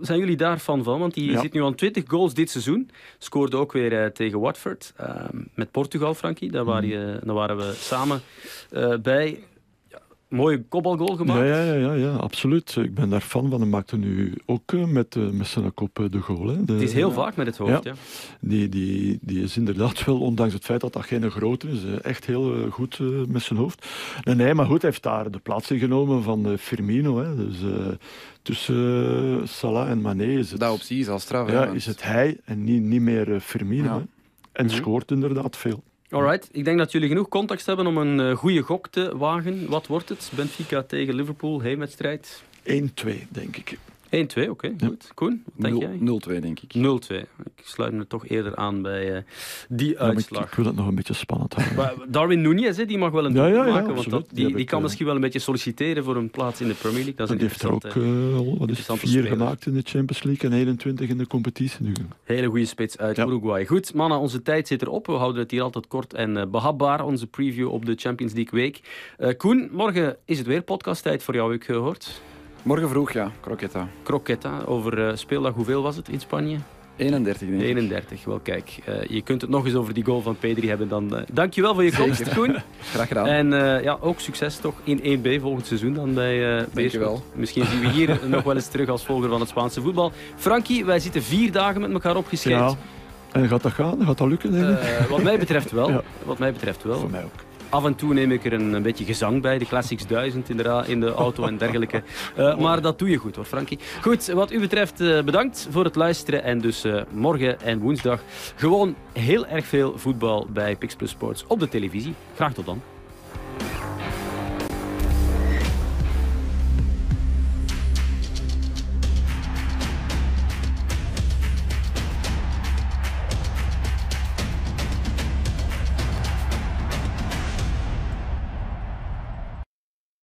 Speaker 4: zijn jullie daarvan van? Want die zit nu aan 20 goals dit seizoen. Scoorde ook weer tegen Watford. Eh, met Portugal, Frankie. Daar, waren, je- daar waren we samen bij. Mooie kopbalgoal gemaakt.
Speaker 5: Ja, ja, ja, ja, ja, absoluut. Ik ben daar fan van. Hij maakte nu ook eh, met, eh, met zijn kop eh, de goal. Hè. De-
Speaker 4: Het is heel vaak met het hoofd. Ja.
Speaker 5: Ja. Die, die, die is inderdaad wel, ondanks het feit dat dat geen grote is, echt heel goed met zijn hoofd. Nee, nee, maar goed, hij heeft daar de plaats ingenomen van eh, Firmino. Hè. Dus eh, tussen Salah en Mané is het,
Speaker 6: Dat op zich is al straf. hè,
Speaker 5: ja, is het hij en niet, niet meer Firmino. Hè. En
Speaker 4: Mhm.
Speaker 5: scoort inderdaad veel.
Speaker 4: Alright, ik denk dat jullie genoeg context hebben om een eh, goede gok te wagen. Wat wordt het? Benfica tegen Liverpool, heenwedstrijd.
Speaker 5: 1-2, denk ik.
Speaker 4: 1-2, oké, goed. Koen, wat denk
Speaker 6: Nul-
Speaker 4: jij?
Speaker 6: 0-2, denk ik.
Speaker 4: 0-2. Ik sluit me toch eerder aan bij eh, die
Speaker 5: Ja, maar ik,
Speaker 4: uitslag.
Speaker 5: ik wil het nog een beetje spannend houden.
Speaker 4: Maar Darwin Nunez, hè, die mag wel een
Speaker 5: ja, ja,
Speaker 4: maken, want dat,
Speaker 5: Die
Speaker 4: die, kan
Speaker 5: eh,
Speaker 4: misschien wel een beetje solliciteren voor een plaats in de Premier League. Dat is
Speaker 5: En
Speaker 4: een
Speaker 5: die heeft er ook wat is vier
Speaker 4: speler.
Speaker 5: gemaakt in de Champions League en 21 in de competitie nu.
Speaker 4: hele goede spits uit. Uruguay. Goed, mannen, onze tijd zit erop. We houden het hier altijd kort en eh, behapbaar, onze preview op de Champions League week. Koen, morgen is het weer podcasttijd voor jou, heb ik gehoord.
Speaker 6: Morgen vroeg, ja. Croquetta.
Speaker 4: Croquetta, over eh, speeldag, hoeveel was het in Spanje?
Speaker 6: 31, denk ik.
Speaker 4: 31. Wel, kijk, eh, je kunt het nog eens over die goal van Pedri hebben. Dan, eh, dankjewel voor je komst, Koen. *laughs*
Speaker 6: Graag gedaan.
Speaker 4: En eh, ja, ook succes toch in 1B volgend seizoen dan bij uh,
Speaker 6: Dankjewel.
Speaker 4: Misschien zien we hier *laughs* nog wel eens terug als volger van het Spaanse voetbal. Frankie, wij zitten vier dagen met elkaar opgeschreven.
Speaker 5: Ja. En gaat dat gaan? Gaat dat lukken, denk ik?
Speaker 4: Eh, wat mij betreft wel. *laughs*
Speaker 5: Ja.
Speaker 4: Wat mij betreft wel.
Speaker 5: Voor mij ook.
Speaker 4: Af en toe neem ik er een, een beetje gezang bij, de Classics 1000 in de, ra- in de auto en dergelijke. *laughs* Eh, maar dat doe je goed hoor, Frankie. Goed, wat u betreft eh, bedankt voor het luisteren. En dus eh, morgen en woensdag gewoon heel erg veel voetbal bij Pix Plus Sports op de televisie. Graag tot dan.